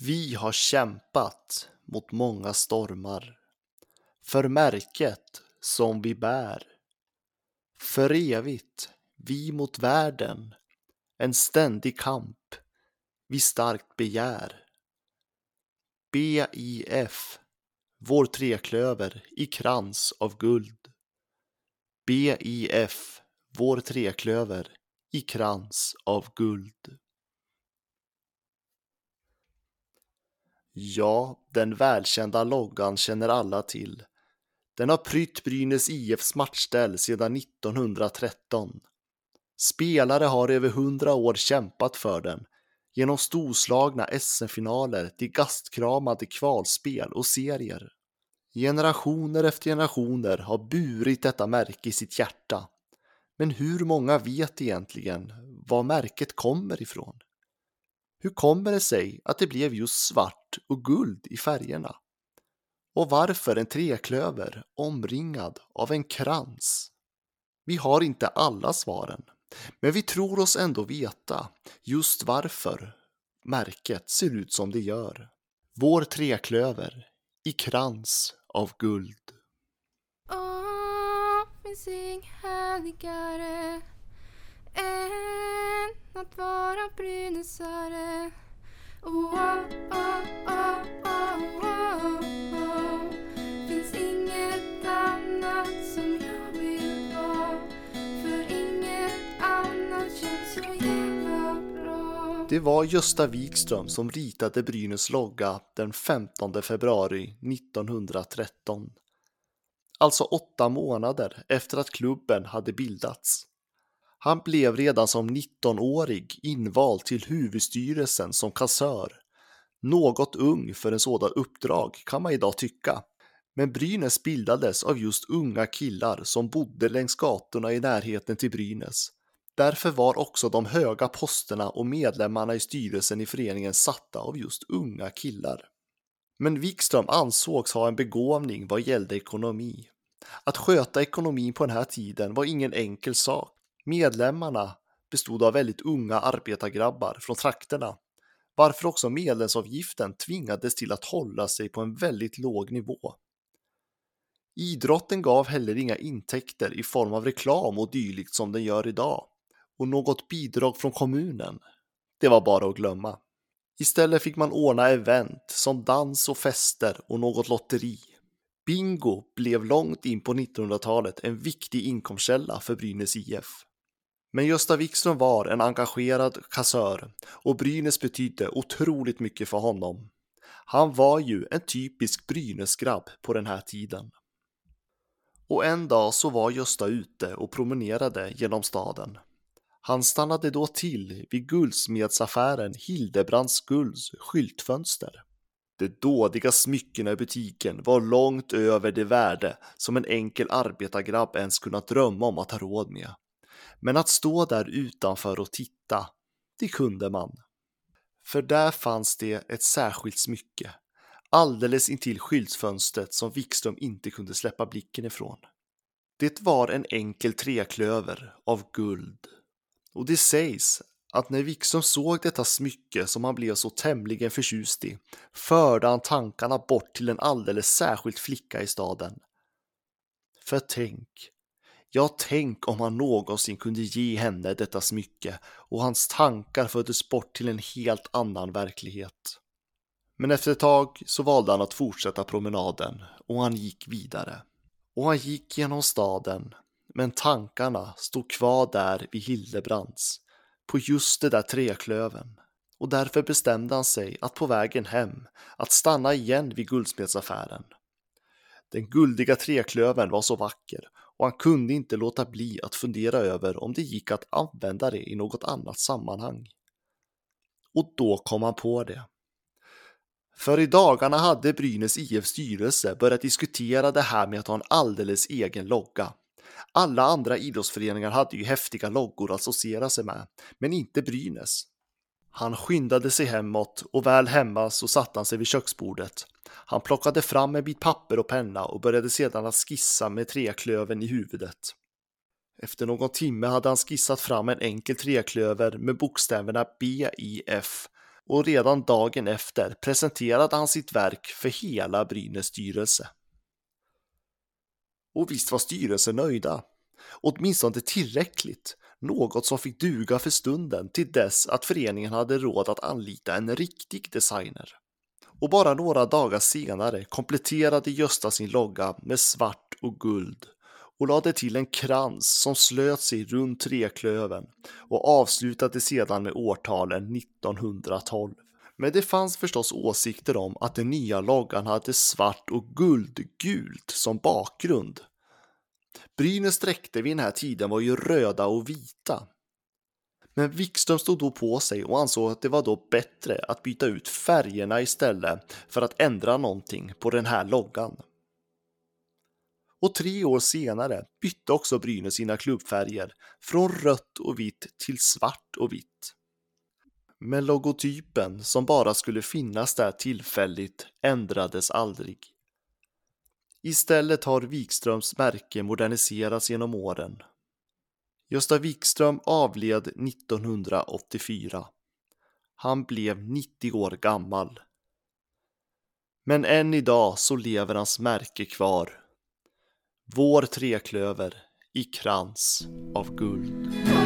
Vi har kämpat mot många stormar för märket som vi bär. För evigt, vi mot världen, en ständig kamp vi starkt begär. BIF, vår treklöver i krans av guld. BIF, vår treklöver i krans av guld. Ja, den välkända loggan känner alla till. Den har prytt Brynäs IFs matchställ sedan 1913. Spelare har över hundra år kämpat för den, genom storslagna SM-finaler till gastkramade kvalspel och serier. Generationer efter generationer har burit detta märke i sitt hjärta. Men hur många vet egentligen var märket kommer ifrån? Hur kommer det sig att det blev just svart och guld i färgerna? Och varför en treklöver omringad av en krans? Vi har inte alla svaren, men vi tror oss ändå veta just varför märket ser ut som det gör. Vår treklöver i krans av guld. Åh, att vara brynäsare. Oh, oh, oh, oh, oh, oh, oh. Finns inget annat som jag vill vara. För inget annat känns så jävla bra. Det var Gösta Wikström som ritade Brynäs logga den 15 februari 1913. Alltså åtta månader efter att klubben hade bildats. Han blev redan som 19-årig invald till huvudstyrelsen som kassör. Något ung för en sådan uppdrag kan man idag tycka. Men Brynäs bildades av just unga killar som bodde längs gatorna i närheten till Brynäs. Därför var också de höga posterna och medlemmarna i styrelsen i föreningen satta av just unga killar. Men Wikström ansågs ha en begåvning vad gällde ekonomi. Att sköta ekonomin på den här tiden var ingen enkel sak. Medlemmarna bestod av väldigt unga arbetargrabbar från trakterna, varför också medlemsavgiften tvingades till att hålla sig på en väldigt låg nivå. Idrotten gav heller inga intäkter i form av reklam och dylikt som den gör idag, och något bidrag från kommunen, det var bara att glömma. Istället fick man ordna event som dans och fester och något lotteri. Bingo blev långt in på 1900-talet en viktig inkomstkälla för Brynäs IF. Men Gösta Wikström var en engagerad kassör och Brynäs betydde otroligt mycket för honom. Han var ju en typisk Brynäsgrabb på den här tiden. Och en dag så var Gösta ute och promenerade genom staden. Han stannade då till vid guldsmedsaffären Hildebrands Gulds skyltfönster. De dådiga smyckena i butiken var långt över det värde som en enkel arbetargrabb ens kunnat drömma om att ha råd med. Men att stå där utanför och titta, det kunde man. För där fanns det ett särskilt smycke, alldeles intill skyltfönstret som Wikström inte kunde släppa blicken ifrån. Det var en enkel treklöver av guld. Och det sägs att när Wikström såg detta smycke som han blev så tämligen förtjust i förde han tankarna bort till en alldeles särskild flicka i staden. För tänk, ja tänk om han någonsin kunde ge henne detta smycke och hans tankar fördes bort till en helt annan verklighet. Men efter ett tag så valde han att fortsätta promenaden och han gick vidare. Och han gick genom staden, men tankarna stod kvar där vid Hildebrands, på just det där treklöven. Och därför bestämde han sig att på vägen hem att stanna igen vid guldsmedsaffären. Den guldiga treklöven var så vacker och han kunde inte låta bli att fundera över om det gick att använda det i något annat sammanhang. Och då kom han på det. För i dagarna hade Brynäs IF styrelse börjat diskutera det här med att ha en alldeles egen logga. Alla andra idrottsföreningar hade ju häftiga loggor att associera sig med, men inte Brynäs. Han skyndade sig hemåt och väl hemma så satte han sig vid köksbordet. Han plockade fram en bit papper och penna och började sedan att skissa med treklöven i huvudet. Efter någon timme hade han skissat fram en enkel treklöver med bokstäverna BIF och redan dagen efter presenterade han sitt verk för hela Brynäs styrelse. Och visst var styrelsen nöjda. Åtminstone tillräckligt, något som fick duga för stunden till dess att föreningen hade råd att anlita en riktig designer. Och bara några dagar senare kompletterade Gösta sin logga med svart och guld och lade till en krans som slöt sig runt treklöven och avslutade sedan med årtalen 1912. Men det fanns förstås åsikter om att den nya loggan hade svart och guldgult som bakgrund. Brynäs dräkter vid den här tiden var ju röda och vita. Men Wikström stod då på sig och ansåg att det var då bättre att byta ut färgerna istället för att ändra någonting på den här loggan. Och tre år senare bytte också Brynäs sina klubbfärger från rött och vitt till svart och vitt. Men logotypen som bara skulle finnas där tillfälligt ändrades aldrig. Istället har Wikströms märke moderniserats genom åren. Gösta Wikström avled 1984. Han blev 90 år gammal. Men än idag så lever hans märke kvar. Vår treklöver i krans av guld.